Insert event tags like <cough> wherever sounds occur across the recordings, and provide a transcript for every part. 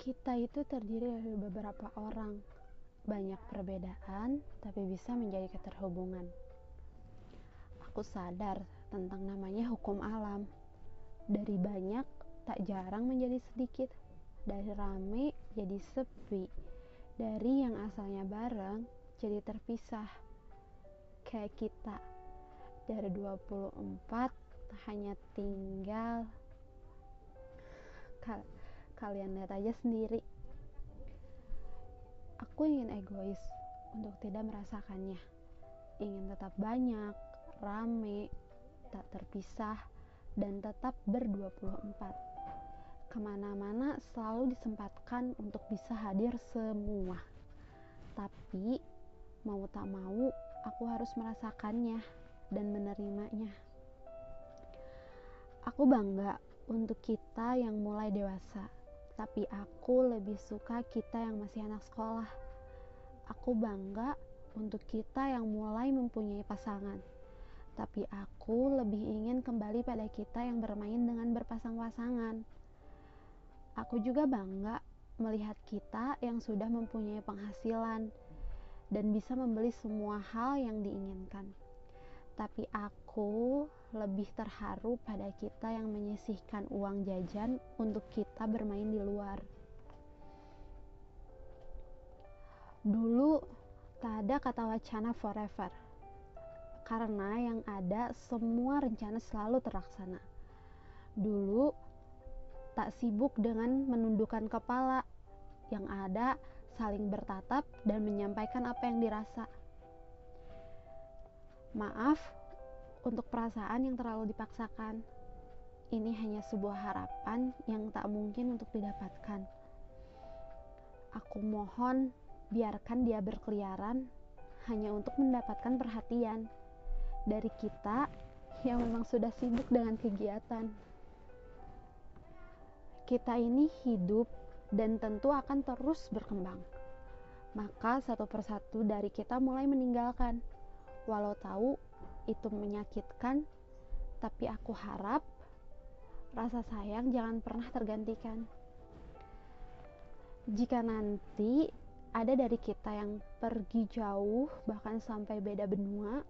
Kita itu terdiri dari beberapa orang, banyak perbedaan, tapi bisa menjadi keterhubungan. Aku sadar tentang namanya hukum alam. Dari banyak, tak jarang menjadi sedikit. Dari rame, jadi sepi. Dari yang asalnya bareng, jadi terpisah. Kayak kita. Dari 24, hanya tinggal kalian lihat aja sendiri. Aku ingin egois untuk tidak merasakannya. Ingin tetap banyak rame tak terpisah dan tetap ber-24 ke mana-mana selalu disempatkan untuk bisa hadir semua. Tapi mau tak mau aku harus merasakannya dan menerimanya. Aku bangga untuk kita yang mulai dewasa tapi aku lebih suka kita yang masih anak sekolah. Aku bangga untuk kita yang mulai mempunyai pasangan. Tapi aku lebih ingin kembali pada kita yang bermain dengan berpasang-pasangan. Aku juga bangga melihat kita yang sudah mempunyai penghasilan dan bisa membeli semua hal yang diinginkan. Tapi aku lebih terharu pada kita yang menyisihkan uang jajan untuk kita bermain di luar. Dulu tak ada kata wacana forever. Karena yang ada semua rencana selalu terlaksana. Dulu tak sibuk dengan menundukkan kepala. Yang ada saling bertatap dan menyampaikan apa yang dirasa. Maaf untuk perasaan yang terlalu dipaksakan. Ini hanya sebuah harapan yang tak mungkin untuk didapatkan. Aku mohon biarkan dia berkeliaran hanya untuk mendapatkan perhatian dari kita yang memang sudah sibuk dengan kegiatan. Kita ini hidup dan tentu akan terus berkembang. Maka satu persatu dari kita mulai meninggalkan, walau tahu itu menyakitkan, tapi aku harap rasa sayang jangan pernah tergantikan. Jika nanti ada dari kita yang pergi jauh, bahkan sampai beda benua,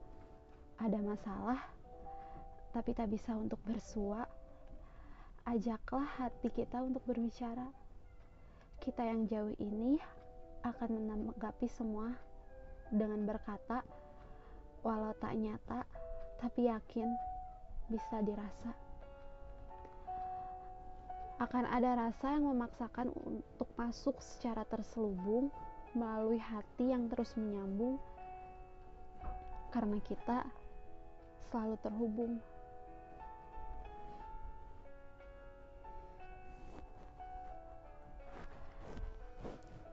ada masalah, tapi tak bisa untuk bersua, ajaklah hati kita untuk berbicara. Kita yang jauh ini akan menanggapi semua dengan berkata, walau tak nyata, tapi yakin bisa dirasa. Akan ada rasa yang memaksakan untuk masuk secara terselubung melalui hati yang terus menyambung, karena kita selalu terhubung.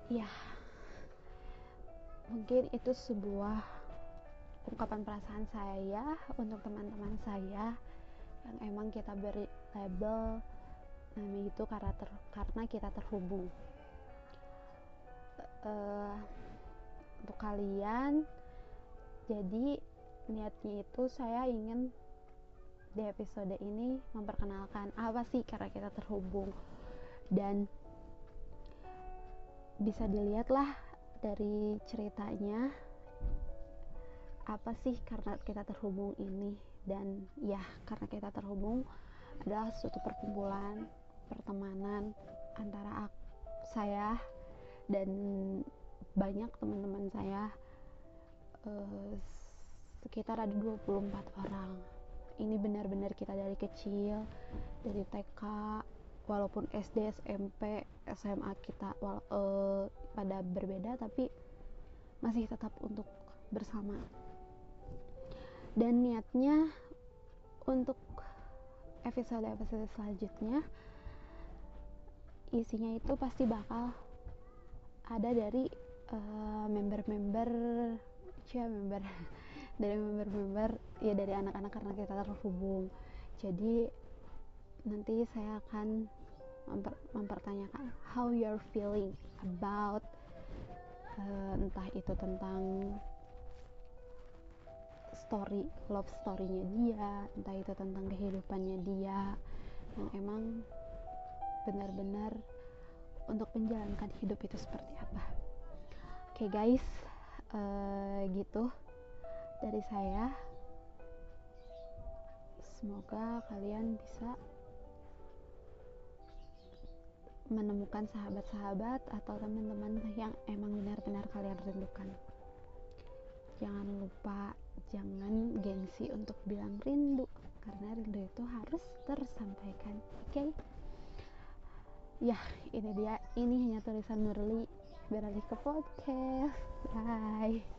Ya, mungkin itu sebuah ungkapan perasaan saya untuk teman-teman saya yang emang kita beri label namanya itu karena ter, karena kita terhubung. Uh, untuk kalian jadi niatnya itu saya ingin di episode ini memperkenalkan apa sih karena kita terhubung. Dan bisa dilihatlah dari ceritanya apa sih karena kita terhubung ini? Dan ya karena kita terhubung adalah suatu perkumpulan pertemanan antara aku, saya dan banyak teman-teman saya uh, sekitar ada 24 orang. Ini benar-benar kita dari kecil dari TK walaupun SD SMP SMA kita wala, uh, pada berbeda tapi masih tetap untuk bersama dan niatnya untuk episode-episode selanjutnya isinya itu pasti bakal ada dari uh, member-member ya member <laughs> dari member-member ya dari anak-anak karena kita terhubung. Jadi nanti saya akan memper, mempertanyakan how you're feeling about uh, entah itu tentang story love storynya dia entah itu tentang kehidupannya dia yang emang benar-benar untuk menjalankan hidup itu seperti apa. Oke okay, guys uh, gitu dari saya. Semoga kalian bisa menemukan sahabat-sahabat atau teman-teman yang emang benar-benar kalian rindukan jangan lupa jangan gengsi untuk bilang rindu karena rindu itu harus tersampaikan oke? Okay? ya ini dia. Ini hanya tulisan Nurli. Beralih ke podcast. Bye